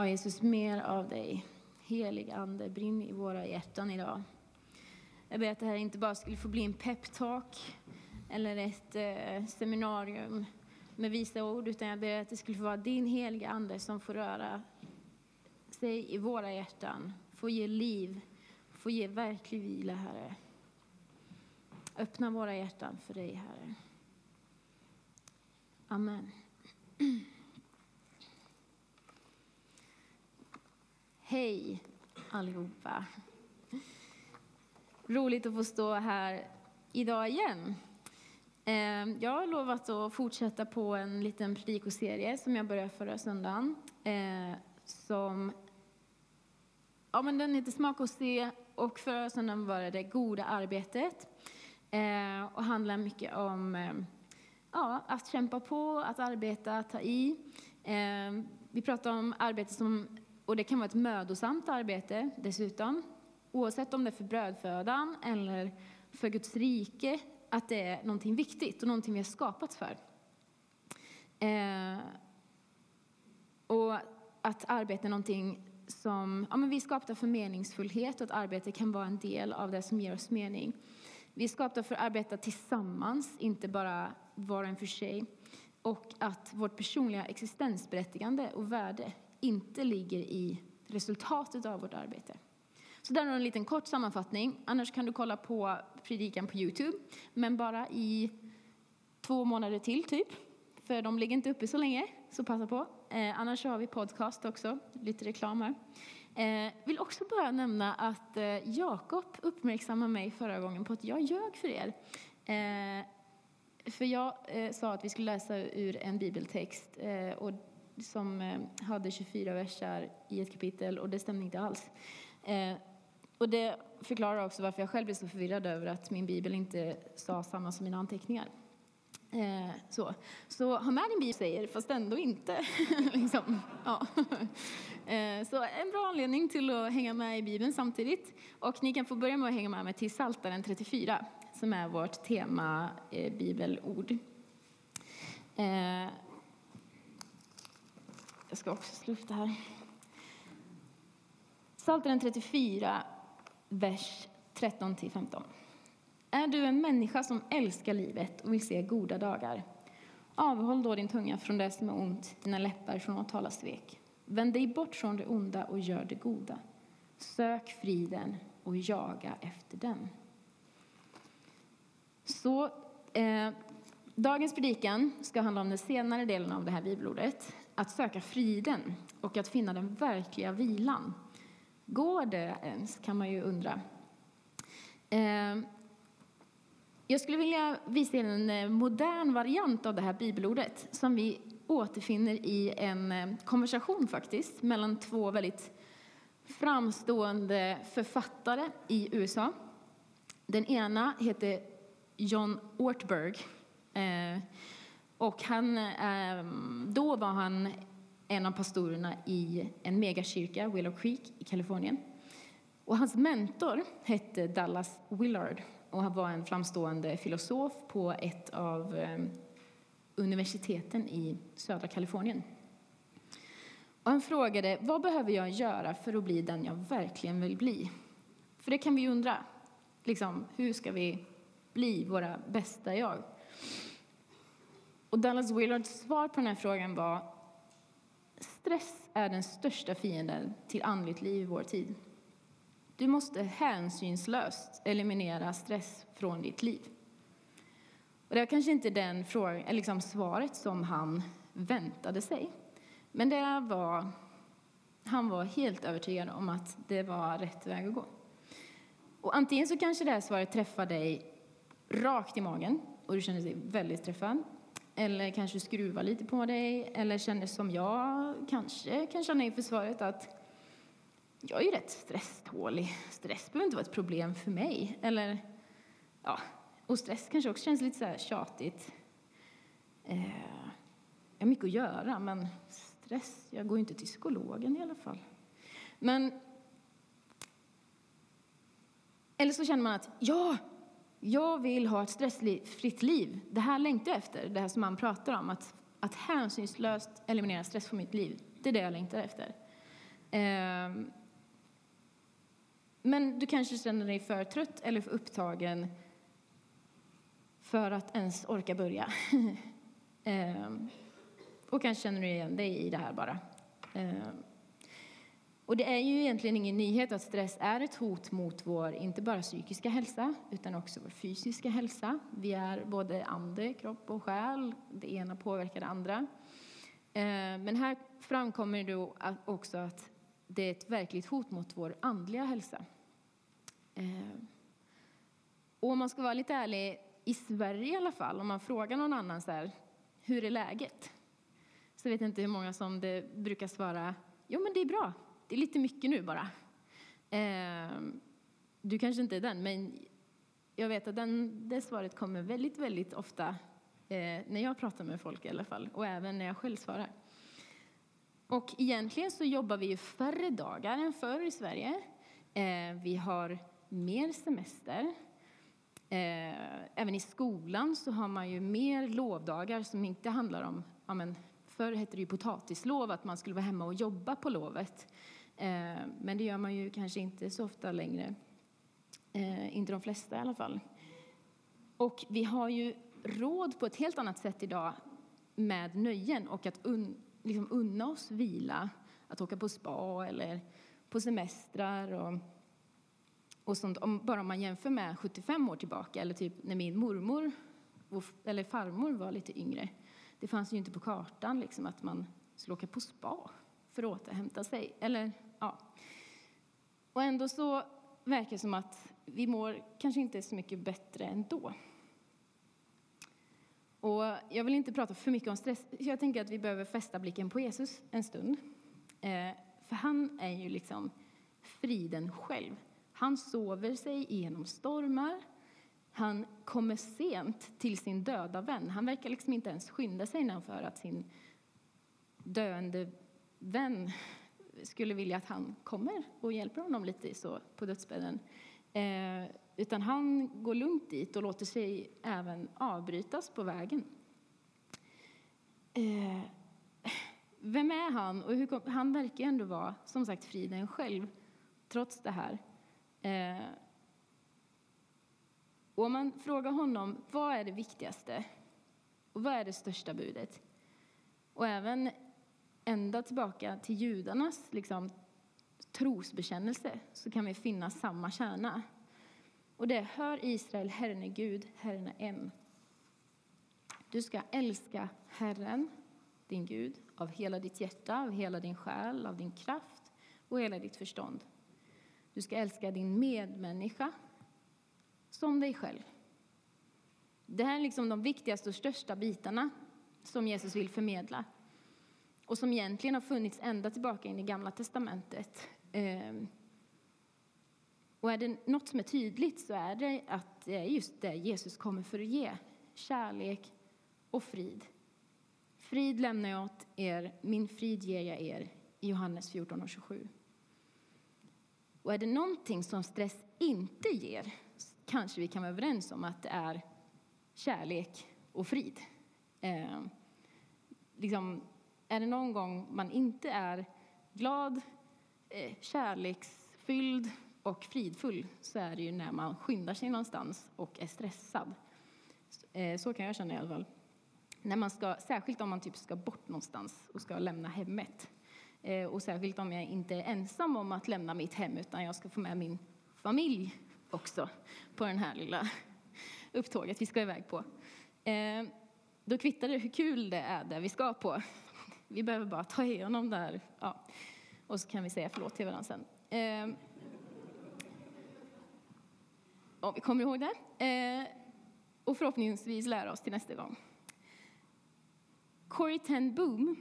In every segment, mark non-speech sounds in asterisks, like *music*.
Ja, Jesus, mer av dig. Helig Ande, brinn i våra hjärtan idag. Jag ber att det här inte bara skulle få bli en peptalk eller ett eh, seminarium med visa ord, utan jag ber att det skulle få vara din heliga Ande som får röra sig i våra hjärtan, få ge liv, få ge verklig vila, Herre. Öppna våra hjärtan för dig, Herre. Amen. *clears throat* Hej allihopa. Roligt att få stå här idag igen. Ehm, jag har lovat att fortsätta på en liten predikoserie som jag började förra söndagen. Eh, som, ja, men den heter Smak och se och förra söndagen var det Det goda arbetet. Eh, och handlar mycket om eh, ja, att kämpa på, att arbeta, att ta i. Ehm, vi pratar om arbete som och det kan vara ett mödosamt arbete dessutom, oavsett om det är för brödfödan eller för Guds rike, att det är någonting viktigt och någonting vi har skapats för. Eh, och att arbete är någonting som, ja men vi är skapta för meningsfullhet och att arbete kan vara en del av det som ger oss mening. Vi är skapta för att arbeta tillsammans, inte bara var och en för sig. Och att vårt personliga existensberättigande och värde inte ligger i resultatet av vårt arbete. Så där har du en liten kort sammanfattning. Annars kan du kolla på predikan på Youtube, men bara i två månader till typ. För de ligger inte uppe så länge, så passa på. Eh, annars har vi podcast också, lite reklam här. Eh, vill också bara nämna att eh, Jakob uppmärksammade mig förra gången på att jag ljög för er. Eh, för jag eh, sa att vi skulle läsa ur en bibeltext eh, och som eh, hade 24 versar i ett kapitel och det stämde inte alls. Eh, och det förklarar också varför jag själv blev så förvirrad över att min bibel inte sa samma som mina anteckningar. Eh, så. så ha med din bibel säger, fast ändå inte. *laughs* liksom. ja. så en bra anledning till att hänga med i bibeln samtidigt. Och ni kan få börja med att hänga med mig till Saltaren 34 som är vårt tema bibelord. Jag ska också slå upp det här. Psaltaren 34, vers 13-15. Är du en människa som älskar livet och vill se goda dagar? Avhåll då din tunga från det som är ont, dina läppar från att tala svek. Vänd dig bort från det onda och gör det goda. Sök friden och jaga efter den. Så eh, dagens predikan ska handla om den senare delen av det här bibelordet att söka friden och att finna den verkliga vilan. Går det ens, kan man ju undra. Eh, jag skulle vilja visa er en eh, modern variant av det här bibelordet som vi återfinner i en eh, konversation faktiskt mellan två väldigt framstående författare i USA. Den ena heter John Ortberg och han, ehm, då var han en av pastorerna i en megakyrka, Willow Creek i Kalifornien. Och hans mentor hette Dallas Willard och han var en framstående filosof på ett av ehm, universiteten i södra Kalifornien. Och han frågade vad behöver jag göra för att bli den jag verkligen vill bli. För det kan vi undra. Liksom, hur ska vi bli våra bästa jag? Och Dallas Willards svar på den här frågan var stress är den största fienden till andligt liv i vår tid. Du måste hänsynslöst eliminera stress från ditt liv. Och det var kanske inte den frågan, liksom svaret som han väntade sig. Men det var, han var helt övertygad om att det var rätt väg att gå. Och antingen så kanske det här svaret träffar dig rakt i magen och du känner dig väldigt träffad. Eller kanske skruva lite på dig. Eller känner som jag kanske kan känna inför svaret att jag är ju rätt stresstålig. Stress behöver inte vara ett problem för mig. Eller, ja, och stress kanske också känns lite så här tjatigt. Eh, jag har mycket att göra, men stress, jag går ju inte till psykologen i alla fall. Men eller så känner man att ja, jag vill ha ett stressfritt liv. Det här längtar jag efter, det här som man pratar om. Att, att hänsynslöst eliminera stress från mitt liv. Det är det jag längtar efter. Ehm, men du kanske känner dig för trött eller för upptagen för att ens orka börja. *laughs* Ehm, och kanske känner du igen dig i det här bara. Ehm, och det är ju egentligen ingen nyhet att stress är ett hot mot vår, inte bara psykiska hälsa, utan också vår fysiska hälsa. Vi är både ande, kropp och själ. Det ena påverkar det andra. Eh, men här framkommer då också att det är ett verkligt hot mot vår andliga hälsa. Eh, och om man ska vara lite ärlig, i Sverige i alla fall, om man frågar någon annan så här, hur är läget? Så vet jag inte hur många som det brukar svara, jo men det är bra, det är lite mycket nu bara. Eh, du kanske inte är den, men jag vet att den, det svaret kommer väldigt, väldigt ofta eh, när jag pratar med folk i alla fall, och även när jag själv svarar. Och egentligen så jobbar vi ju färre dagar än förr i Sverige. Eh, vi har mer semester. Eh, även i skolan så har man ju mer lovdagar som inte handlar om, ja men, förr hette det ju potatislov, att man skulle vara hemma och jobba på lovet. Eh, men det gör man ju kanske inte så ofta längre. Eh, inte de flesta i alla fall. Och vi har ju råd på ett helt annat sätt idag med nöjen och att un, liksom unna oss vila, att åka på spa eller på semestrar och och sånt, om, bara om man jämför med 75 år tillbaka, eller typ när min mormor eller farmor var lite yngre. Det fanns ju inte på kartan liksom, att man skulle åka på spa för att återhämta sig. Eller, ja. Och ändå så verkar det som att vi mår kanske inte så mycket bättre ändå. Och jag vill inte prata för mycket om stress. Jag tänker att vi behöver fästa blicken på Jesus en stund. Eh, för han är ju liksom friden själv. Han sover sig igenom stormar. Han kommer sent till sin döda vän. Han verkar liksom inte ens skynda sig när han för att sin döende vän skulle vilja att han kommer och hjälper honom lite så på dödsbädden. Eh, utan han går lugnt dit och låter sig även avbrytas på vägen. Eh, vem är han? Och hur kom, han verkar ändå vara som sagt friden själv, trots det här. Eh, och om man frågar honom vad är det viktigaste och vad är det största budet och även ända tillbaka till judarnas liksom, trosbekännelse så kan vi finna samma kärna. Och det är Hör Israel, Herren är Gud, Herren är en. Du ska älska Herren, din Gud, av hela ditt hjärta, av hela din själ, av din kraft och hela ditt förstånd. Du ska älska din medmänniska som dig själv. Det här är liksom de viktigaste och största bitarna som Jesus vill förmedla och som egentligen har funnits ända tillbaka in i Gamla testamentet. Ehm, och är det något som är tydligt så är det att det är just det Jesus kommer för att ge. Kärlek och frid. Frid lämnar jag åt er, min frid ger jag er. I Johannes 14 och 27. Och är det någonting som stress inte ger kanske vi kan vara överens om att det är kärlek och frid. Eh, liksom, är det någon gång man inte är glad, eh, kärleksfylld och fridfull så är det ju när man skyndar sig någonstans och är stressad. Eh, så kan jag känna i alla fall. När man ska, särskilt om man typ ska bort någonstans och ska lämna hemmet. Eh, och särskilt om jag inte är ensam om att lämna mitt hem utan jag ska få med min familj också på den här lilla upptåget vi ska iväg på. Då kvittar det hur kul det är där vi ska på. Vi behöver bara ta igenom där. Ja. Och så kan vi säga förlåt till varandra sen. Eh, om vi kommer ihåg det. Ehm. och förhoppningsvis lära oss till nästa gång. Corrie ten Boom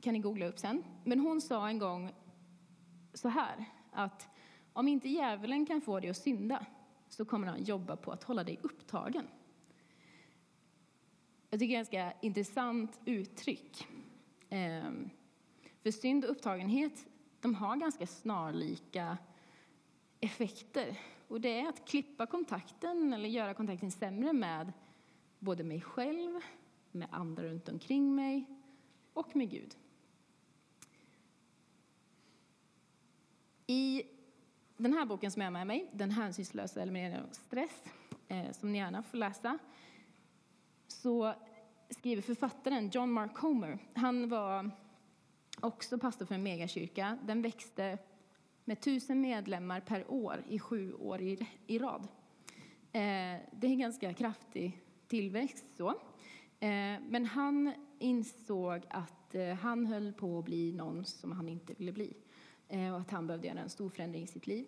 kan ni googla upp sen. Men hon sa en gång så här, att om inte djävulen kan få dig att synda så kommer han jobba på att hålla dig upptagen. Jag tycker det är ett ganska intressant uttryck. Ehm, för synd och upptagenhet de har ganska snarlika effekter. Och det är att klippa kontakten eller göra kontakten sämre med både mig själv, med andra runt omkring mig och med Gud. I den här boken som jag har med mig, Den hänsynslösa elimineringen av stress, eh, som ni gärna får läsa, så skriver författaren John Mark Homer. Han var också pastor för en megakyrka. Den växte med tusen medlemmar per år i sju år i, i rad. Eh, det är en ganska kraftig tillväxt. så. Eh, men han insåg att eh, han höll på att bli någon som han inte ville bli eh, och att han behövde göra en stor förändring i sitt liv.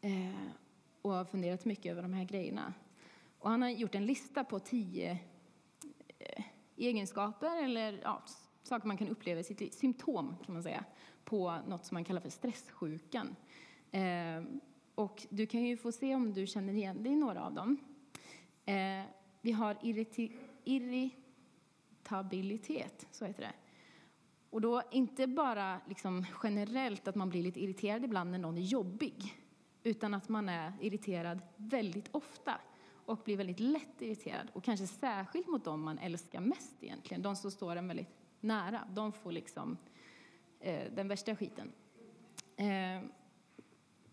Eh, och har funderat mycket över de här grejerna. Och han har gjort en lista på tio egenskaper eller ja, saker man kan uppleva i sitt liv, symptom kan man säga, på något som man kallar för stresssjukan. Eh, och du kan ju få se om du känner igen dig i några av dem. Eh, vi har irriti irritabilitet, så heter det. Och då inte bara liksom generellt att man blir lite irriterad ibland när någon är jobbig, utan att man är irriterad väldigt ofta och blir väldigt lätt irriterad. Och kanske särskilt mot dem man älskar mest egentligen, de som står en väldigt nära. De får liksom eh, den värsta skiten. Eh,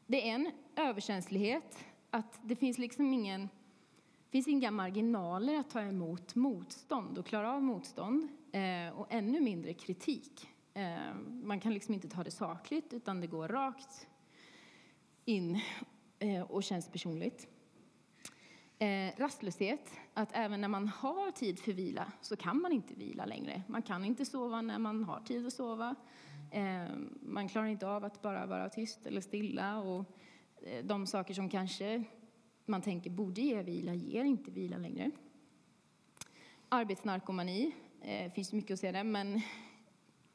det är en överkänslighet, att det finns liksom ingen finns inga marginaler att ta emot motstånd och klara av motstånd eh, och ännu mindre kritik. Eh, man kan liksom inte ta det sakligt utan det går rakt in eh, och känns personligt. Eh, rastlöshet, att även när man har tid för vila så kan man inte vila längre. Man kan inte sova när man har tid att sova. Eh, man klarar inte av att bara vara tyst eller stilla. Och eh, de saker som kanske man tänker borde ge vila ger inte vila längre. Arbetsnarkomani, eh, finns mycket att säga där, men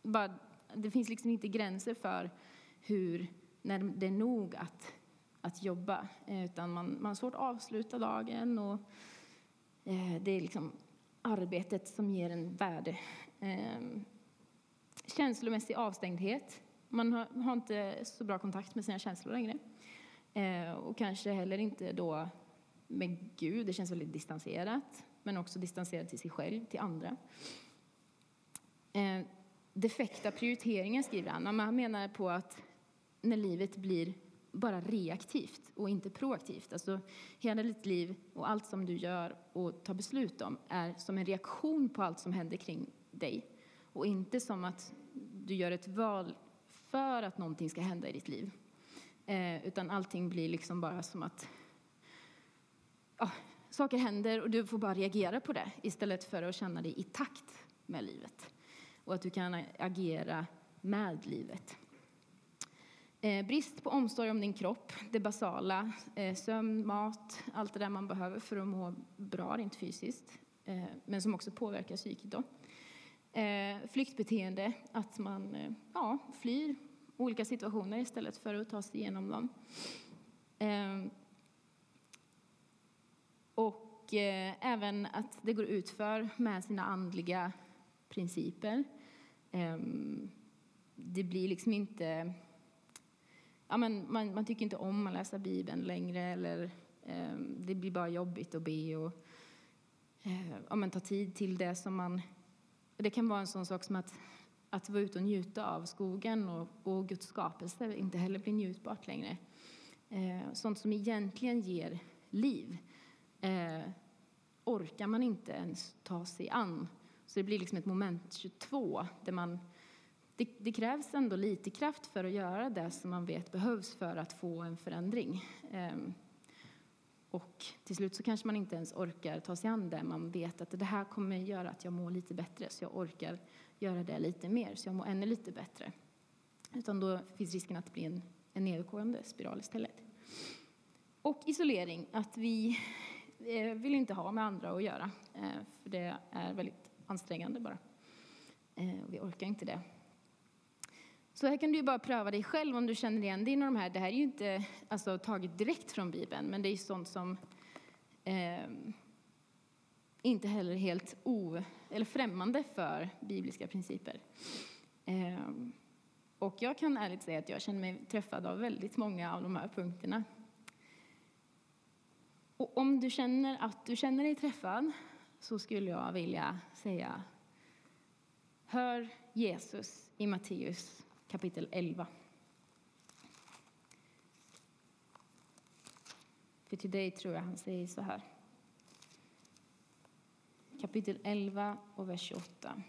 bara, det finns liksom inte gränser för hur, när det är nog att att jobba. Eh, utan man, man har svårt att avsluta dagen och eh, det är liksom arbetet som ger en värde. Eh, känslomässig avstängdhet. Man har, har, inte så bra kontakt med sina känslor längre. Eh, och kanske heller inte då med Gud. Det känns väldigt distanserat. Men också distanserat till sig själv, till andra. Ehm, defekta prioriteringar skriver han. Han menar på att när livet blir bara reaktivt och inte proaktivt. Alltså, hela ditt liv och allt som du gör och tar beslut om är som en reaktion på allt som händer kring dig och inte som att du gör ett val för att någonting ska hända i ditt liv. Eh, utan allting blir liksom bara som att ja, saker händer och du får bara reagera på det istället för att känna dig i takt med livet och att du kan agera med livet. Eh, brist på omsorg om din kropp, det basala, eh, sömn, mat, allt det där man behöver för att må bra rent fysiskt, eh, men som också påverkar psyket. Då. Flyktbeteende, att man ja, flyr olika situationer istället för att ta sig igenom dem. Och även att det går utför med sina andliga principer. Ehm, det blir liksom inte ja, men man, man tycker inte om att läsa Bibeln längre eller eh, det blir bara jobbigt att be och eh, ja, men ta tid till det som man... Det kan vara en sån sak som att, att vara ute och njuta av skogen och, och Guds skapelse inte heller blir njutbart längre. Eh, sånt som egentligen ger liv eh, orkar man inte ens ta sig an. Så det blir liksom ett moment 22 där man det, det, krävs ändå lite kraft för att göra det som man vet behövs för att få en förändring. Ehm, och till slut så kanske man inte ens orkar ta sig an det. Man vet att det här kommer göra att jag mår lite bättre så jag orkar göra det lite mer så jag mår ännu lite bättre. Utan då finns risken att det blir en, en nedåtgående spiral istället. Och isolering, att vi eh, vill inte ha med andra att göra. Eh, för det är väldigt ansträngande bara. Eh, vi orkar inte det. Så här kan du bara pröva dig själv om du känner igen dig i de här. Det här är ju inte alltså, taget direkt från Bibeln, men det är sånt som eh, inte heller är helt o, eller främmande för bibliska principer. Eh, och jag kan ärligt säga att jag känner mig träffad av väldigt många av de här punkterna. Och om du känner att du känner dig träffad så skulle jag vilja säga Hör Jesus i Matteus kapitel 11. För till dig tror jag han säger så här. Kapitel 11 och vers 28.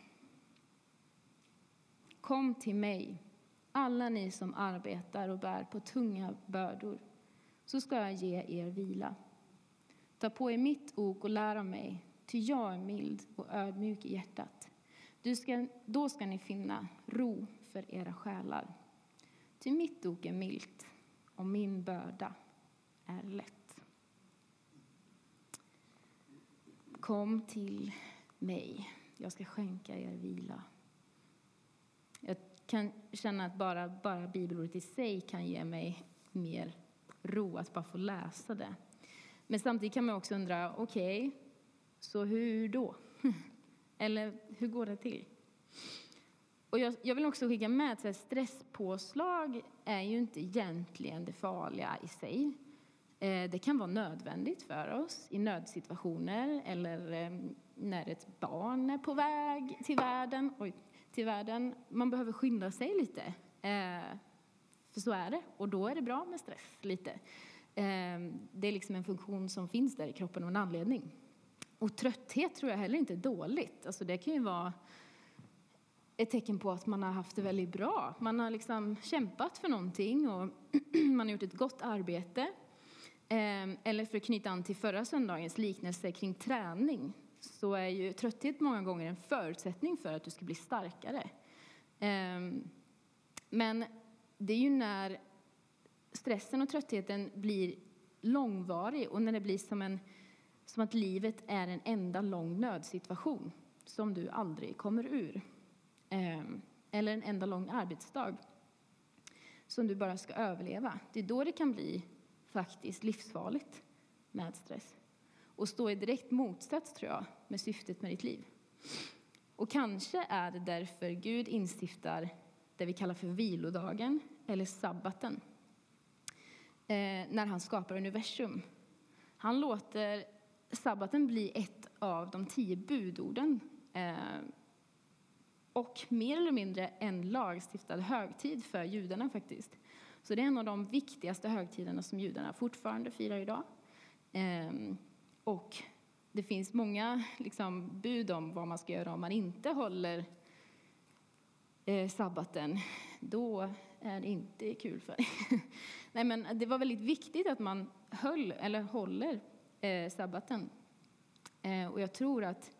Kom till mig, alla ni som arbetar och bär på tunga bördor, så ska jag ge er vila. Ta på er mitt ok och lär av mig, ty jag är mild och ödmjuk i hjärtat. Du ska, då ska ni finna ro för era själar. Ty mitt ok är milt och min börda är lätt. Kom till mig, jag ska skänka er vila. Jag kan känna att bara, bara bibelordet i sig kan ge mig mer ro att bara få läsa det. Men samtidigt kan man också undra, okej, okay, så hur då? *laughs* Eller hur går det till? Och jag, jag vill också skicka med att stresspåslag är ju inte egentligen det farliga i sig. Eh, det kan vara nödvändigt för oss i nödsituationer eller eh, när ett barn är på väg till världen. Oj, till världen. Man behöver skynda sig lite. Eh, för så är det. Och då är det bra med stress lite. Det är liksom en funktion som finns där i kroppen av en anledning. Och trötthet tror jag heller inte är dåligt. Alltså det kan ju vara ett tecken på att man har haft det väldigt bra. Man har liksom kämpat för någonting och *clears throat* man har gjort ett gott arbete. Ehm, eller för att knyta an till förra söndagens liknelse kring träning så är ju trötthet många gånger en förutsättning för att du ska bli starkare. Ehm, men det är ju när stressen och tröttheten blir långvarig och när det blir som, en, som att livet är en enda lång nödsituation som du aldrig kommer ur. Ehm, eller en enda lång arbetsdag som du bara ska överleva. Det är då det kan bli faktiskt livsfarligt med stress och stå i direkt motsats, tror jag, med syftet med ditt liv. Och kanske är det därför Gud instiftar det vi kallar för vilodagen, eller sabbaten, ehm, när han skapar universum. Han låter sabbaten bli ett av de tio budorden ehm, och mer eller mindre en lagstiftad högtid för judarna. faktiskt. Så det är en av de viktigaste högtiderna som judarna fortfarande firar idag. Ehm, och det finns många liksom, bud om vad man ska göra om man inte håller eh, sabbaten. Då är det inte kul för. *laughs* Nej, men det var väldigt viktigt att man höll, eller håller eh, sabbaten. Eh, och jag tror att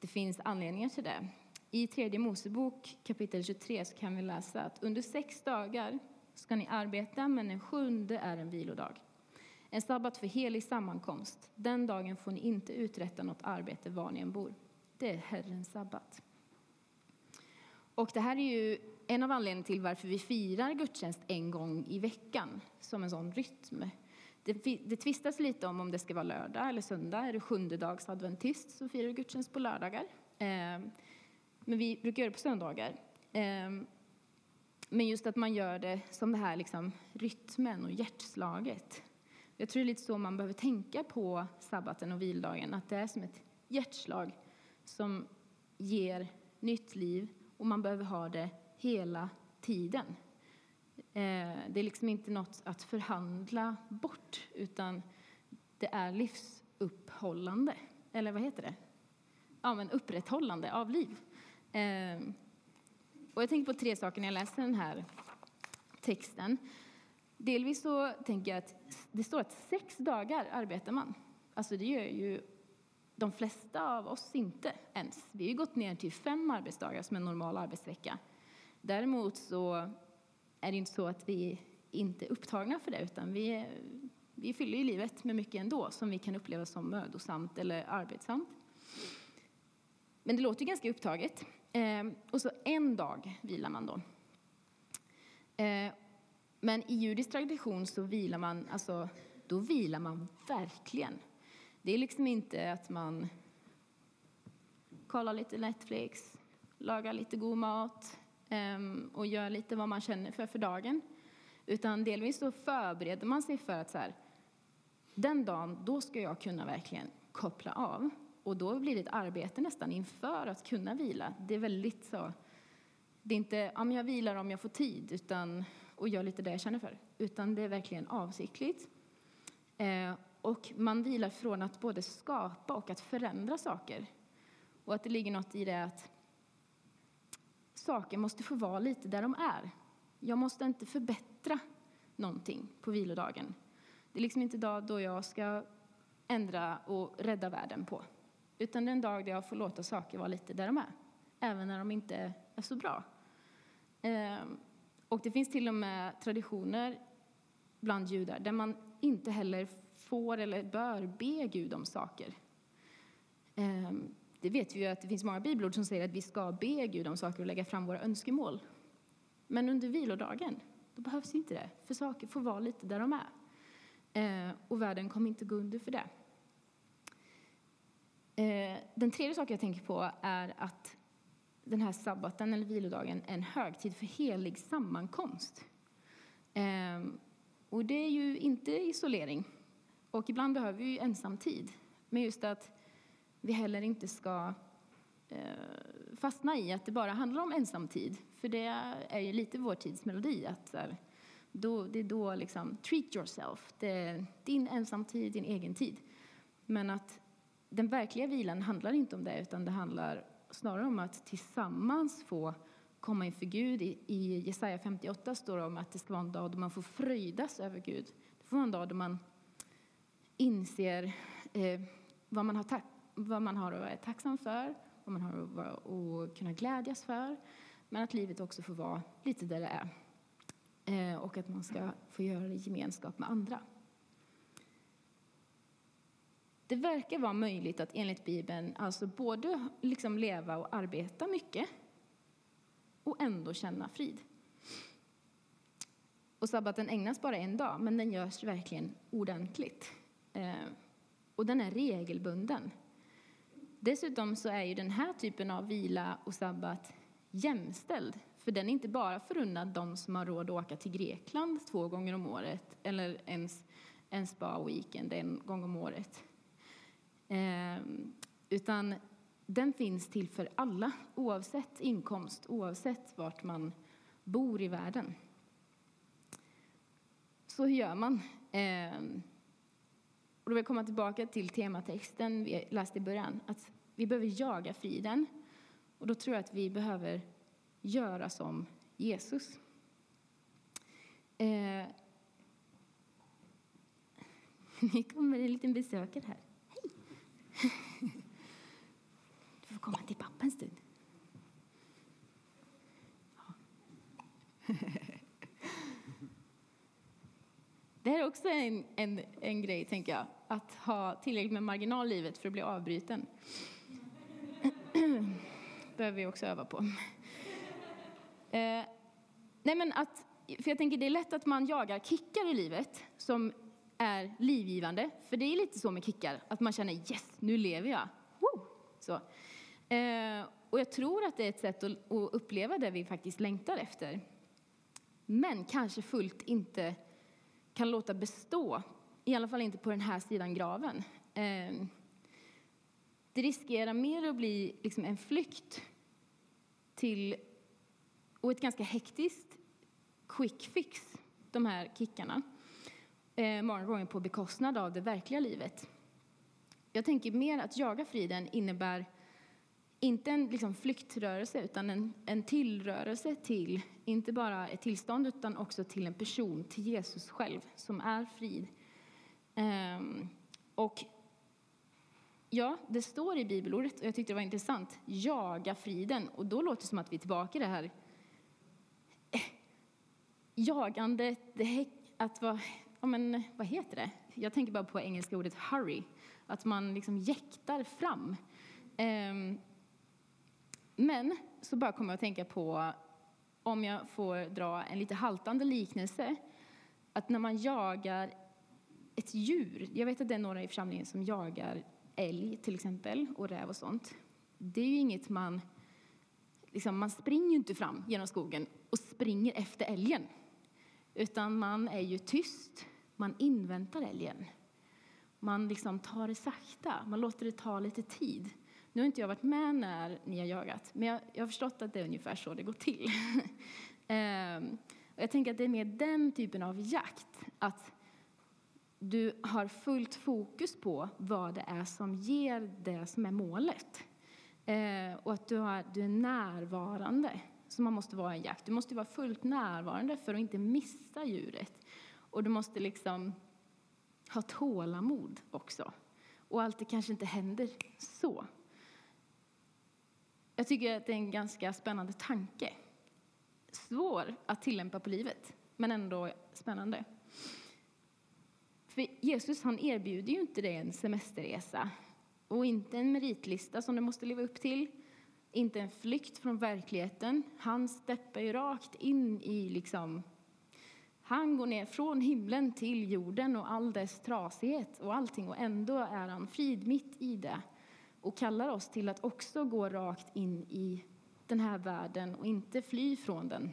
det finns anledningar till det. I tredje Mosebok kapitel 23 så kan vi läsa att under sex dagar ska ni arbeta, men den sjunde är en vilodag. En sabbat för helig sammankomst. Den dagen får ni inte uträtta något arbete var ni än bor. Det är Herrens sabbat. Och det här är ju en av anledningarna till varför vi firar gudstjänst en gång i veckan som en sån rytm. Det, det tvistas lite om om det ska vara lördag eller söndag. Är det sjunde dags adventist så firar du gudstjänst på lördagar. Ehm, men vi brukar göra det på söndagar. Ehm, men just att man gör det som det här liksom, rytmen och hjärtslaget. Jag tror det är lite så man behöver tänka på sabbaten och vildagen, att det är som ett hjärtslag som ger nytt liv och man behöver ha det hela tiden. Ehm, det är liksom inte något att förhandla bort, utan det är livsuppehållande. Eller vad heter det? Ja, men upprätthållande av liv. Ehm, och jag tänker på tre saker när jag läser den här texten. Delvis så tänker jag att det står att sex dagar arbetar man. Alltså det gör ju de flesta av oss inte ens. Vi har gått ner till fem arbetsdagar som en normal arbetsvecka. Däremot så är det inte så att vi inte är upptagna för det, utan vi, vi fyller ju livet med mycket ändå som vi kan uppleva som mödosamt eller arbetsamt. Men det låter ganska upptaget. Eh, och så en dag vilar man då. Eh, men i judisk tradition så vilar man, alltså, då vilar man verkligen. Det är liksom inte att man kollar lite Netflix, lagar lite god mat ehm, och gör lite vad man känner för för dagen. Utan delvis så förbereder man sig för att så här, den dagen, då ska jag kunna verkligen koppla av. Och då blir det ett arbete nästan inför att kunna vila. Det är väldigt så, det är inte, ja jag vilar om jag får tid, utan och gör lite det jag känner för. Utan det är verkligen avsiktligt. Eh, och man vilar från att både skapa och att förändra saker. Och att det ligger något i det att saker måste få vara lite där de är. Jag måste inte förbättra någonting på vilodagen. Det är liksom inte dag då jag ska ändra och rädda världen på. Utan det är en dag där jag får låta saker vara lite där de är. Även när de inte är så bra. Ehm, och det finns till och med traditioner bland judar där man inte heller får eller bör be Gud om saker. Ehm, det vet vi ju att det finns många bibelord som säger att vi ska be Gud om saker och lägga fram våra önskemål. Men under vilodagen, då behövs inte det, för saker får vara lite där de är. Ehm, och världen kommer inte gå under för det. Eh, den tredje saken jag tänker på är att den här sabbaten, eller vilodagen, är en högtid för helig sammankomst. Ehm, och det är ju inte isolering. Och ibland behöver vi ensamtid. Men just att vi heller inte ska eh, fastna i att det bara handlar om ensamtid. För det är ju lite vår tids melodi. Att, här, då, det är då liksom, treat yourself. Det är din ensamtid, din egen tid. Men att den verkliga vilan handlar inte om det, utan det handlar snarare om att tillsammans få komma inför Gud. I, Jesaja 58 står det om att det ska vara en dag då man får fröjdas över Gud. Det får vara en dag då man inser eh, vad, man har vad man har att vara tacksam för, vad man har att, att kunna glädjas för. Men att livet också får vara lite där det är. Eh, och att man ska få göra det i gemenskap med andra. Det verkar vara möjligt att enligt Bibeln alltså både liksom leva och arbeta mycket och ändå känna frid. Och sabbaten ägnas bara en dag, men den görs verkligen ordentligt. Eh, och den är regelbunden. Dessutom så är ju den här typen av vila och sabbat jämställd. För den är inte bara förunnad de som har råd att åka till Grekland två gånger om året eller ens en spa-weekend en gång om året. Eh, utan den finns till för alla, oavsett inkomst, oavsett vart man bor i världen. Så hur gör man? Eh, och då vill jag komma tillbaka till tematexten vi läste i början. Att vi behöver jaga friden. Och då tror jag att vi behöver göra som Jesus. *laughs* Eh, nu kommer en liten besökare här. *laughs* Du får komma till pappa en stund. Ja. *laughs* Det här är också en, en, en grej, tänker jag. Att ha tillräckligt med marginal i livet för att bli avbruten. *clears throat* behöver vi också öva på. Eh, nej men att, för jag tänker det är lätt att man jagar kickar i livet som är livgivande. För det är lite så med kickar, att man känner yes, nu lever jag. Woo! Så. Eh, och jag tror att det är ett sätt att, att uppleva det vi faktiskt längtar efter. Men kanske fullt inte kan låta bestå, i alla fall inte på den här sidan graven. Eh, det riskerar mer att bli liksom en flykt till, och ett ganska hektiskt quick fix, de här kickarna. Eh, många gånger på bekostnad av det verkliga livet. Jag tänker mer att jaga friden innebär inte en liksom, flyktrörelse utan en, en tillrörelse till, inte bara ett tillstånd utan också till en person, till Jesus själv, som är frid. Um, och ja, det står i bibelordet och jag tyckte det var intressant, jaga friden. Och då låter det som att vi är tillbaka i det här eh, jagandet, det, att vara, ja, men, vad heter det? Jag tänker bara på engelska ordet hurry, att man liksom jäktar fram. Um, men så bara kommer jag att tänka på, om jag får dra en lite haltande liknelse, att när man jagar ett djur, jag vet att det är några i församlingen som jagar älg till exempel och räv och sånt. Det är ju inget man, liksom, man springer ju inte fram genom skogen och springer efter älgen. Utan man är ju tyst, man inväntar älgen. Man liksom tar det sakta, man låter det ta lite tid. Nu har inte jag varit med när ni har jagat, men jag, jag har förstått att det är ungefär så det går till. *laughs* ehm, jag tänker att det är mer den typen av jakt. Att du har fullt fokus på vad det är som ger det som är målet. Ehm, och att du, har, du är närvarande, som man måste vara i en jakt. Du måste vara fullt närvarande för att inte missa djuret. Och du måste liksom ha tålamod också. Och allt det kanske inte händer så. Jag tycker att det är en ganska spännande tanke. Svår att tillämpa på livet, men ändå spännande. För Jesus han erbjuder ju inte dig en semesterresa och inte en meritlista som du måste leva upp till. Inte en flykt från verkligheten. Han steppar ju rakt in i liksom... Han går ner från himlen till jorden och all dess trasighet och allting och ändå är han frid mitt i det och kallar oss till att också gå rakt in i den här världen och inte fly från den.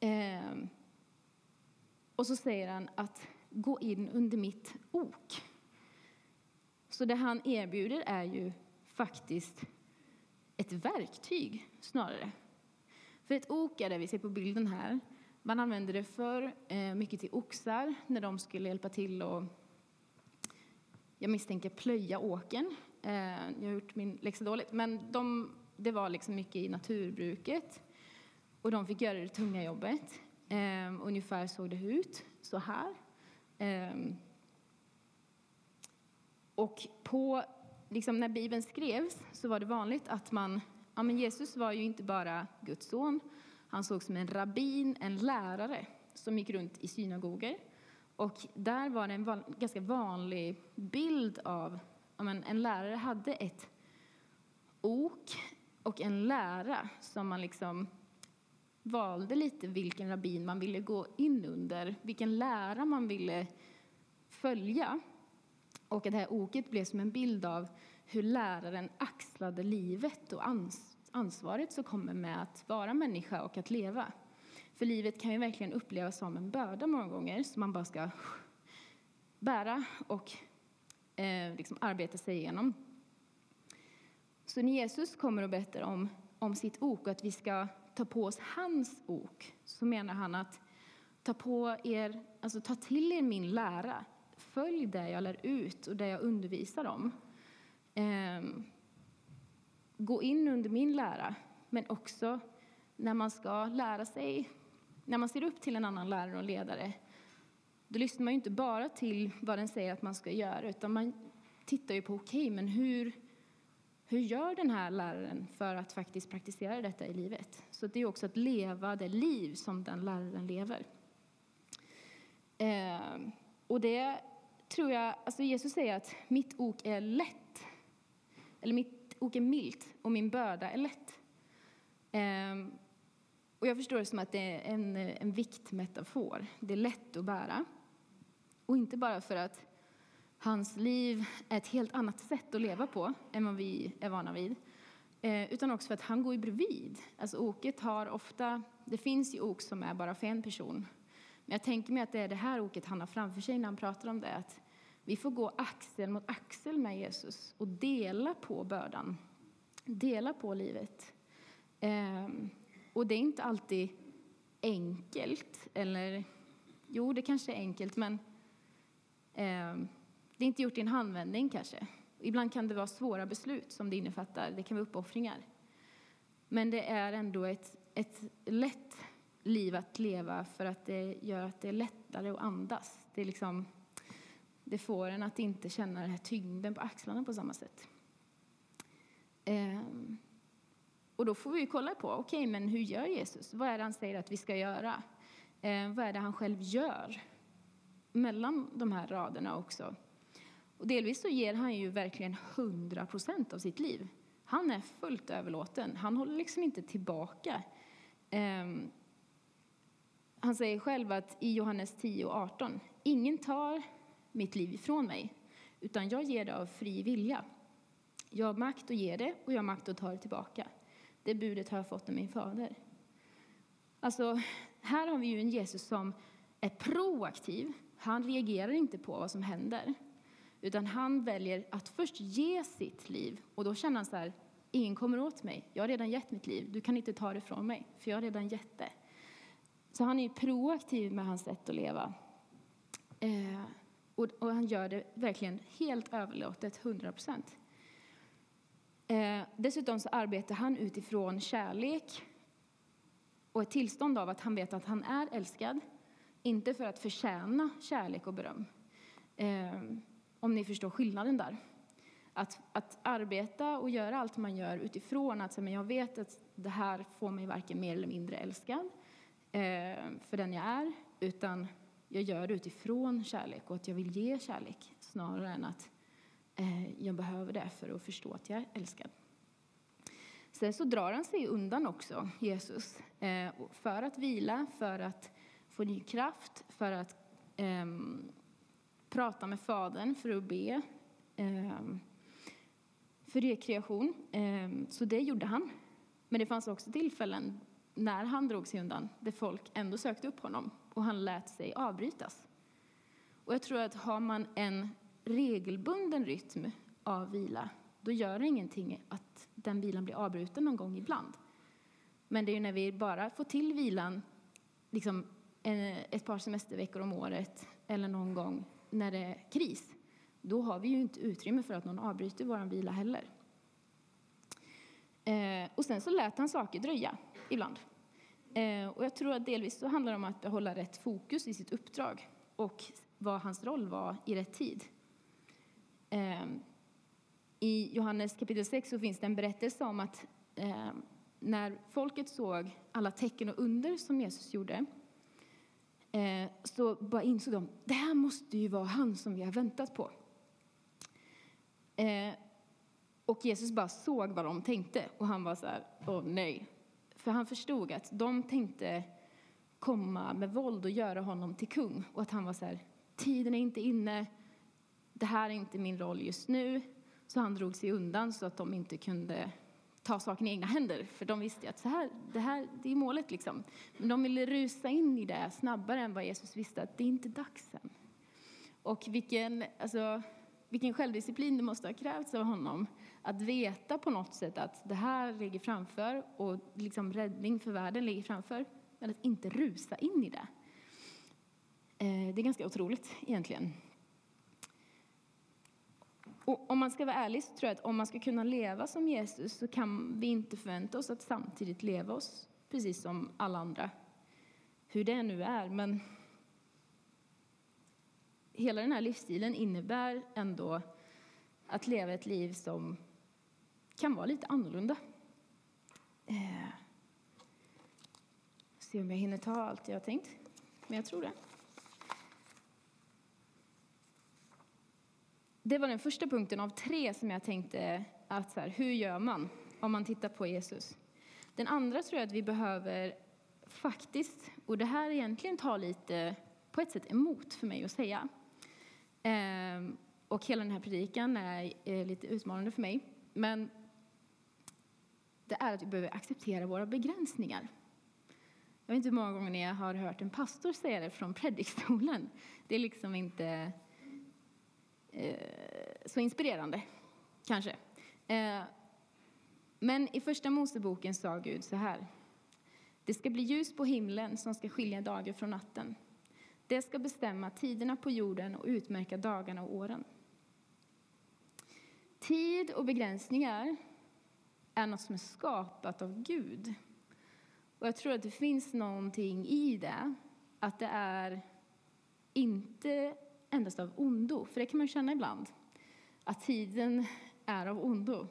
Eh, och så säger han att gå in under mitt ok. Så det han erbjuder är ju faktiskt ett verktyg snarare. För ett ok är det vi ser på bilden här. Man använde det för eh, mycket till oxar när de skulle hjälpa till och jag misstänker plöja åken. Eh, jag har gjort min läxa dåligt, men de, det var liksom mycket i naturbruket och de fick göra det tunga jobbet. Eh, ungefär såg det ut så här. Ehm, och på, liksom när Bibeln skrevs så var det vanligt att man... Ja, men Jesus var ju inte bara Guds son. Han såg som en rabbin, en lärare, som gick runt i synagogor. Och där var det en van, ganska vanlig bild av... Ja, men en lärare hade ett ok och en lära som man liksom valde lite vilken rabbin man ville gå in under, vilken lära man ville följa. Och att det här oket blev som en bild av hur läraren axlade livet och ansvaret som kommer med att vara människa och att leva. För livet kan ju verkligen upplevas som en börda många gånger som man bara ska bära och eh, liksom arbeta sig igenom. Så när Jesus kommer och berättar om, om sitt ok och att vi ska ta på oss hans ok så menar han att ta, på er, alltså ta till er min lära. Följ det jag lär ut och det jag undervisar om. Ehm, gå in under min lära, men också när man ska lära sig, när man ser upp till en annan lärare och ledare, då lyssnar man ju inte bara till vad den säger att man ska göra, utan man tittar ju på, okej, okay, men hur, hur gör den här läraren för att faktiskt praktisera detta i livet? Så det är också att leva det liv som den läraren lever. Eh, och det tror jag, alltså Jesus säger att mitt ok är lätt, eller mitt ok är milt och min börda är lätt. Eh, och jag förstår det som att det är en, en viktmetafor. Det är lätt att bära. Och inte bara för att Hans liv är ett helt annat sätt att leva på än vad vi är vana vid. Eh, utan också för att han går ju bredvid. Alltså oket har ofta, det finns ju ok som är bara för en person. Men jag tänker mig att det är det här oket han har framför sig när han pratar om det. Att vi får gå axel mot axel med Jesus och dela på bördan. Dela på livet. Ehm, och det är inte alltid enkelt. Eller, jo, det kanske är enkelt, men ehm, det är inte gjort i en handvändning kanske. Ibland kan det vara svåra beslut som det innefattar. Det kan vara uppoffringar. Men det är ändå ett, ett lätt liv att leva för att det gör att det är lättare att andas. Det, är liksom, det får en att inte känna den här tyngden på axlarna på samma sätt. Ehm, och då får vi kolla på, okej, okay, men hur gör Jesus? Vad är det han säger att vi ska göra? Ehm, vad är det han själv gör? Mellan de här raderna också. Och delvis så ger han ju verkligen 100 procent av sitt liv. Han är fullt överlåten. Han håller liksom inte tillbaka. Ehm, han säger själv att i Johannes 10 och 18, ingen tar mitt liv ifrån mig, utan jag ger det av fri vilja. Jag har makt att ge det och jag har makt att ta det tillbaka. Det budet har jag fått av min fader. Alltså, här har vi ju en Jesus som är proaktiv. Han reagerar inte på vad som händer. Utan han väljer att först ge sitt liv. Och då känner han så här, ingen kommer åt mig. Jag har redan gett mitt liv. Du kan inte ta det från mig, för jag har redan gett det. Så han är proaktiv med hans sätt att leva. Eh, och, och, han gör det verkligen helt överlåtet, 100 procent. Eh, dessutom så arbetar han utifrån kärlek och ett tillstånd av att han vet att han är älskad. Inte för att förtjäna kärlek och beröm. Eh, om ni förstår skillnaden där. Att, att arbeta och göra allt man gör utifrån att men jag vet att det här får mig varken mer eller mindre älskad eh, för den jag är, utan jag gör det utifrån kärlek och att jag vill ge kärlek snarare än att eh, jag behöver det för att förstå att jag är älskad. Sen så drar han sig undan också, Jesus, eh, för att vila, för att få ny kraft, för att eh, prata med Fadern, för att be, ehm, för rekreation. Ehm, så det gjorde han. Men det fanns också tillfällen när han drog sig undan där folk ändå sökte upp honom och han lät sig avbrytas. Och jag tror att har man en regelbunden rytm av vila då gör det ingenting att den vilan blir avbruten någon gång ibland. Men det är när vi bara får till vilan liksom eh, ett par semesterveckor om året eller någon gång när det är kris, då har vi ju inte utrymme för att någon avbryter vår vila heller. Eh, och sen så lät han saker dröja ibland. Eh, och jag tror att delvis så handlar det om att behålla rätt fokus i sitt uppdrag och vad hans roll var i rätt tid. Eh, I Johannes kapitel 6 så finns det en berättelse om att eh, när folket såg alla tecken och under som Jesus gjorde så bara insåg de det här måste ju vara han som vi har väntat på. Och Jesus bara såg vad de tänkte och han var så här, åh nej. För han förstod att de tänkte komma med våld och göra honom till kung och att han var så här, tiden är inte inne, det här är inte min roll just nu. Så han drog sig undan så att de inte kunde ta saken i egna händer. För de visste att så här, det här det är målet. Liksom. Men de ville rusa in i det snabbare än vad Jesus visste att det är inte dags än. Och vilken, alltså, vilken självdisciplin det måste ha krävts av honom att veta på något sätt att det här ligger framför och liksom räddning för världen ligger framför, men att inte rusa in i det. Eh, det är ganska otroligt egentligen. Och om man ska vara ärlig så tror jag att om man ska kunna leva som Jesus så kan vi inte förvänta oss att samtidigt leva oss precis som alla andra. Hur det nu är, men hela den här livsstilen innebär ändå att leva ett liv som kan vara lite annorlunda. Eh, se om jag hinner ta allt jag har tänkt, men jag tror det. Det var den första punkten av tre som jag tänkte att så här, hur gör man om man tittar på Jesus? Den andra tror jag att vi behöver faktiskt, och det här egentligen tar lite på ett sätt emot för mig att säga. Ehm, och hela den här predikan är, är lite utmanande för mig. Men det är att vi behöver acceptera våra begränsningar. Jag vet inte hur många gånger ni har hört en pastor säga det från predikstolen. Det är liksom inte eh, så inspirerande, kanske. Eh, men i Första Moseboken sa Gud så här. Det ska bli ljus på himlen som ska skilja dagen från natten. Det ska bestämma tiderna på jorden och utmärka dagarna och åren. Tid och begränsningar är något som är skapat av Gud. Och jag tror att det finns någonting i det, att det är inte endast av ondo, för det kan man känna ibland, att tiden är av ondo.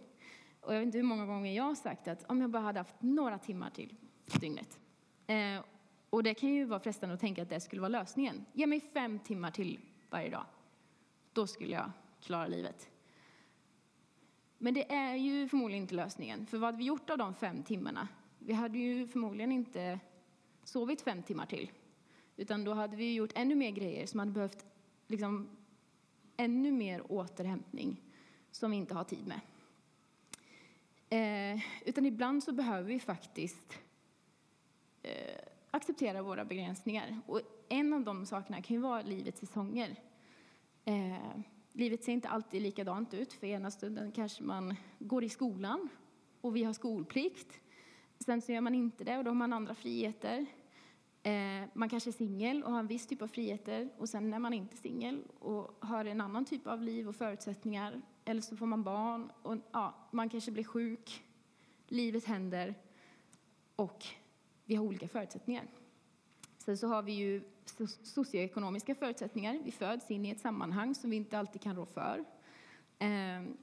Och jag vet inte hur många gånger jag har sagt att om jag bara hade haft några timmar till dygnet. Eh, och det kan ju vara frestande att tänka att det skulle vara lösningen. Ge mig fem timmar till varje dag. Då skulle jag klara livet. Men det är ju förmodligen inte lösningen. För vad hade vi gjort av de fem timmarna? Vi hade ju förmodligen inte sovit fem timmar till. Utan då hade vi gjort ännu mer grejer som hade behövt liksom, ännu mer återhämtning som vi inte har tid med. Eh, utan ibland så behöver vi faktiskt eh, acceptera våra begränsningar. Och en av de sakerna kan ju vara livets säsonger. Eh, livet ser inte alltid likadant ut. För ena stunden kanske man går i skolan och vi har skolplikt. Sen så gör man inte det och då har man andra friheter. Eh, man kanske är singel och har en viss typ av friheter och sen är man inte singel och har en annan typ av liv och förutsättningar. Eller så får man barn och ja, man kanske blir sjuk. Livet händer och vi har olika förutsättningar. Sen så har vi ju socioekonomiska förutsättningar. Vi föds in i ett sammanhang som vi inte alltid kan rå för. Ehm,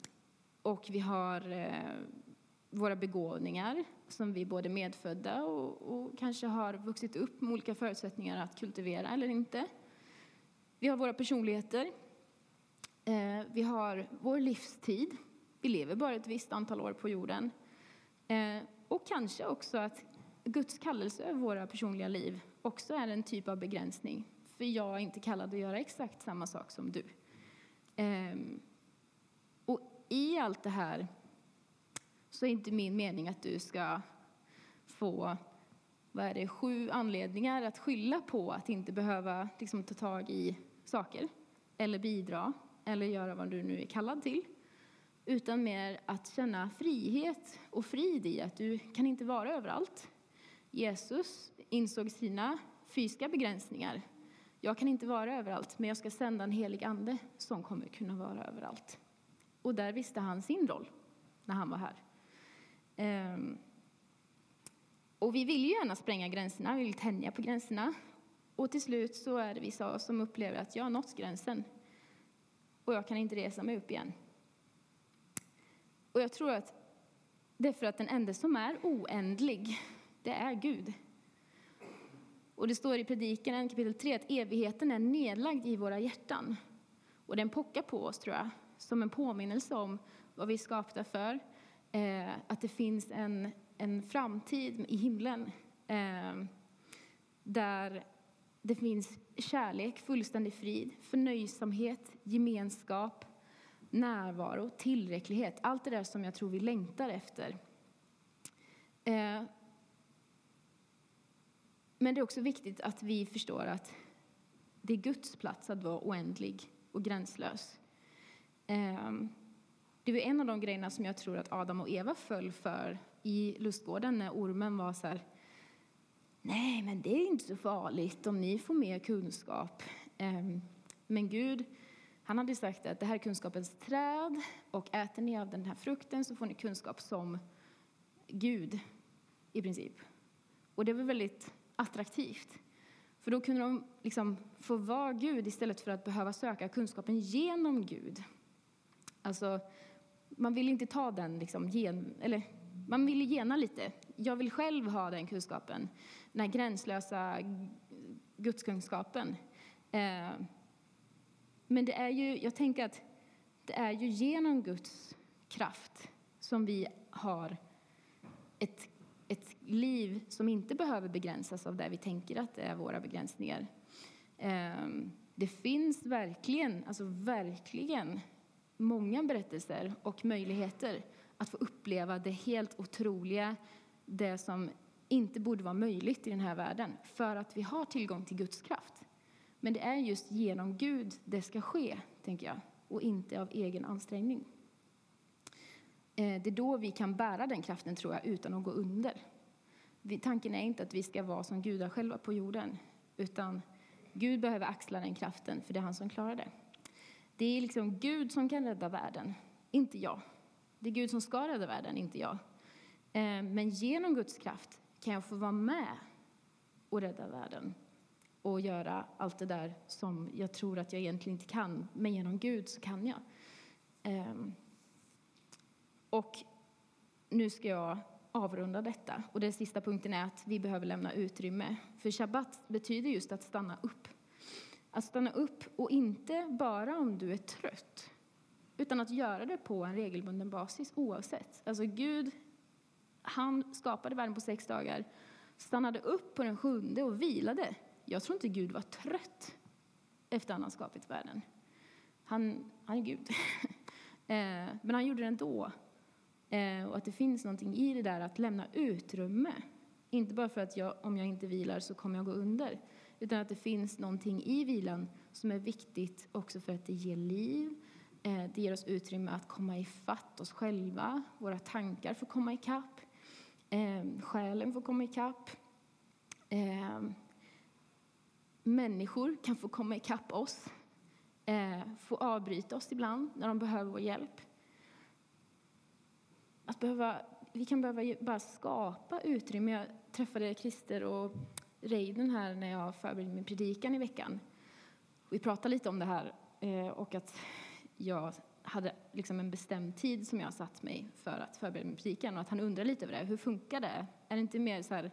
och vi har eh, våra begåvningar som vi både medfödda och, och, kanske har vuxit upp med olika förutsättningar att kultivera eller inte. Vi har våra personligheter. Ehm, vi har vår livstid. Vi lever bara ett visst antal år på jorden. Ehm, och kanske också att Guds kallelse över våra personliga liv också är en typ av begränsning. För jag är inte kallad att göra exakt samma sak som du. Ehm, och i allt det här så är inte min mening att du ska få vad är det, sju anledningar att skylla på att inte behöva liksom, ta tag i saker eller bidra eller göra vad du nu är kallad till. Utan mer att känna frihet och frid i att du kan inte vara överallt. Jesus insåg sina fysiska begränsningar. Jag kan inte vara överallt, men jag ska sända en helig ande som kommer kunna vara överallt. Och där visste han sin roll när han var här. Ehm, och vi vill ju gärna spränga gränserna, vi vill tänja på gränserna. Och till slut så är det vissa av oss som upplever att jag har nått gränsen och jag kan inte resa mig upp igen. Och jag tror att det är för att den enda som är oändlig, det är Gud. Och det står i Predikaren kapitel 3 att evigheten är nedlagd i våra hjärtan. Och den pockar på oss, tror jag, som en påminnelse om vad vi är skapta för, eh, att det finns en, en framtid i himlen eh, där det finns kärlek, fullständig frid, förnöjsamhet, gemenskap, närvaro, tillräcklighet. Allt det där som jag tror vi längtar efter. Eh, men det är också viktigt att vi förstår att det är Guds plats att vara oändlig och gränslös. Ehm, det var en av de grejerna som jag tror att Adam och Eva föll för i lustgården när ormen var så här Nej, men det är inte så farligt om ni får mer kunskap. Ehm, men Gud, han hade sagt att det här är kunskapens träd och äter ni av den här frukten så får ni kunskap som Gud, i princip. Och det var väldigt attraktivt. För då kunde de liksom få vara Gud istället för att behöva söka kunskapen genom Gud. Alltså, man vill inte ta den liksom, gen, eller man vill gena lite. Jag vill själv ha den kunskapen, den här gränslösa gudskunskapen. Eh, men det är ju, jag tänker att det är ju genom Guds kraft som vi har ett, ett liv som inte behöver begränsas av det vi tänker att det är våra begränsningar. Ehm, det finns verkligen, alltså verkligen många berättelser och möjligheter att få uppleva det helt otroliga, det som inte borde vara möjligt i den här världen, för att vi har tillgång till Guds kraft. Men det är just genom Gud det ska ske, tänker jag, och inte av egen ansträngning. Ehm, det är då vi kan bära den kraften, tror jag, utan att gå under. Tanken är inte att vi ska vara som gudar själva på jorden, utan Gud behöver axla den kraften, för det är han som klarar det. Det är liksom Gud som kan rädda världen, inte jag. Det är Gud som ska rädda världen, inte jag. Eh, men genom Guds kraft kan jag få vara med och rädda världen och göra allt det där som jag tror att jag egentligen inte kan. Men genom Gud så kan jag. Eh, och nu ska jag avrunda detta. Och den sista punkten är att vi behöver lämna utrymme. För shabbat betyder just att stanna upp. Att stanna upp, och inte bara om du är trött utan att göra det på en regelbunden basis oavsett. Alltså Gud, han skapade världen på sex dagar, stannade upp på den sjunde och vilade. Jag tror inte Gud var trött efter att han skapat världen. Han, han är Gud. *laughs* Eh, men han gjorde det ändå. Eh, och att det finns någonting i det där att lämna utrymme. Inte bara för att jag, om jag inte vilar så kommer jag gå under. Utan att det finns någonting i vilan som är viktigt också för att det ger liv, Eh, det ger oss utrymme att komma ifatt oss själva. Våra tankar får komma ikapp. Eh, själen får komma ikapp. Eh, människor kan få komma ikapp oss, eh, få avbryta oss ibland när de behöver vår hjälp. Att behöva, vi kan behöva bara skapa utrymme. Jag träffade Christer och Reiden här när jag förberedde min predikan i veckan. Vi pratade lite om det här eh, och att jag hade liksom en bestämd tid som jag satt mig för att förbereda min predikan och att han undrar lite över det. Hur funkar det? Är det inte mer så här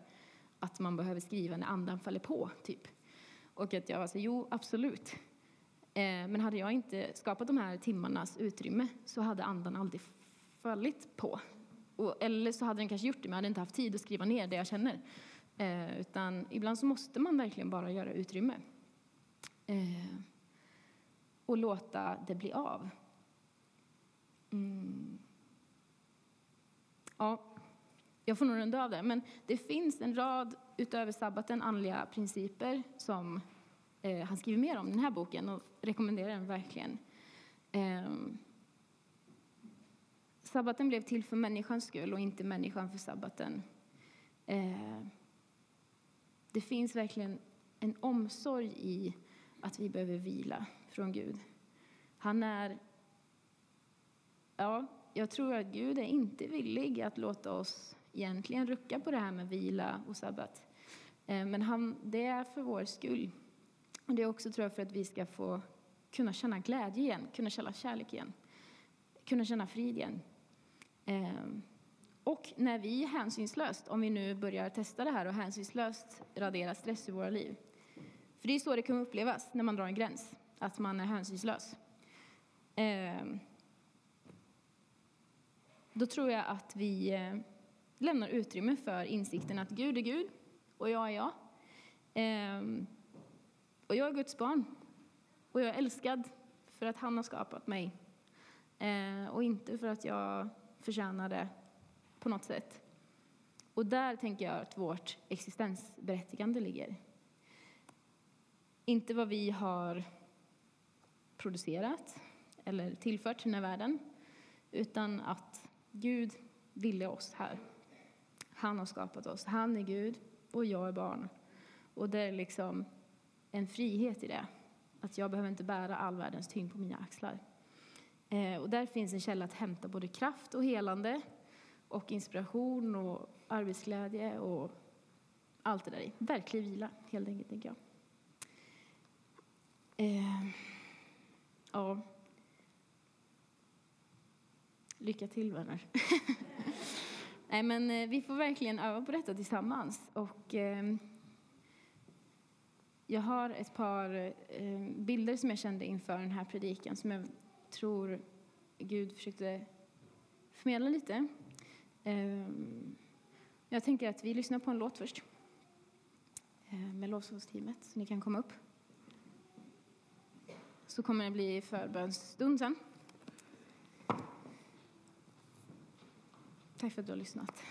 att man behöver skriva när andan faller på, typ? Och att jag var så jo, absolut. Eh, men hade jag inte skapat de här timmarnas utrymme så hade andan aldrig fallit på. eller så hade den kanske gjort det, men jag hade inte haft tid att skriva ner det jag känner. Eh, utan ibland så måste man verkligen bara göra utrymme. Eh, och låta det bli av. Mm. Ja, jag får nog runda av där. Men det finns en rad, utöver sabbaten, andliga principer som eh, han skriver mer om i den här boken och rekommenderar den verkligen. Eh, sabbaten blev till för människans skull och inte människan för sabbaten. Eh, det finns verkligen en omsorg i att vi behöver vila från Gud. Han är ja, jag tror att Gud är inte villig att låta oss egentligen rucka på det här med vila och sabbat. Eh, men han, det är för vår skull. Och det är också tror jag för att vi ska få kunna känna glädje igen, kunna känna kärlek igen, kunna känna frid igen. Ehm, och när vi hänsynslöst, om vi nu börjar testa det här och hänsynslöst radera stress i våra liv. För det är så det kan upplevas när man drar en gräns, att man är hänsynslös. Ehm, då tror jag att vi eh, lämnar utrymme för insikten att Gud är Gud och jag är jag. Ehm, och jag är Guds barn och jag är älskad för att han har skapat mig och inte för att jag förtjänade på något sätt. Och där tänker jag att vårt existensberättigande ligger. Inte vad vi har producerat eller tillfört till den här världen, utan att Gud ville oss här. Han har skapat oss. Han är Gud och jag är barn. Och det är liksom en frihet i det. Att jag behöver inte bära all världens tyngd på mina axlar. Eh, och där finns en källa att hämta både kraft och helande och inspiration och arbetsglädje och allt det där i. Verklig vila, helt enkelt, tänker jag. Eh, ja. Lycka till, vänner. *laughs* Nej, men eh, vi får verkligen öva på detta tillsammans. Och, eh, jag har ett par eh, bilder som jag kände inför den här predikan som jag tror Gud försökte förmedla lite. Ehm, jag tänker att vi lyssnar på en låt först ehm, med lovsångsteamet, så ni kan komma upp. Så kommer det bli förbönsstund sen. Tack för att du har lyssnat.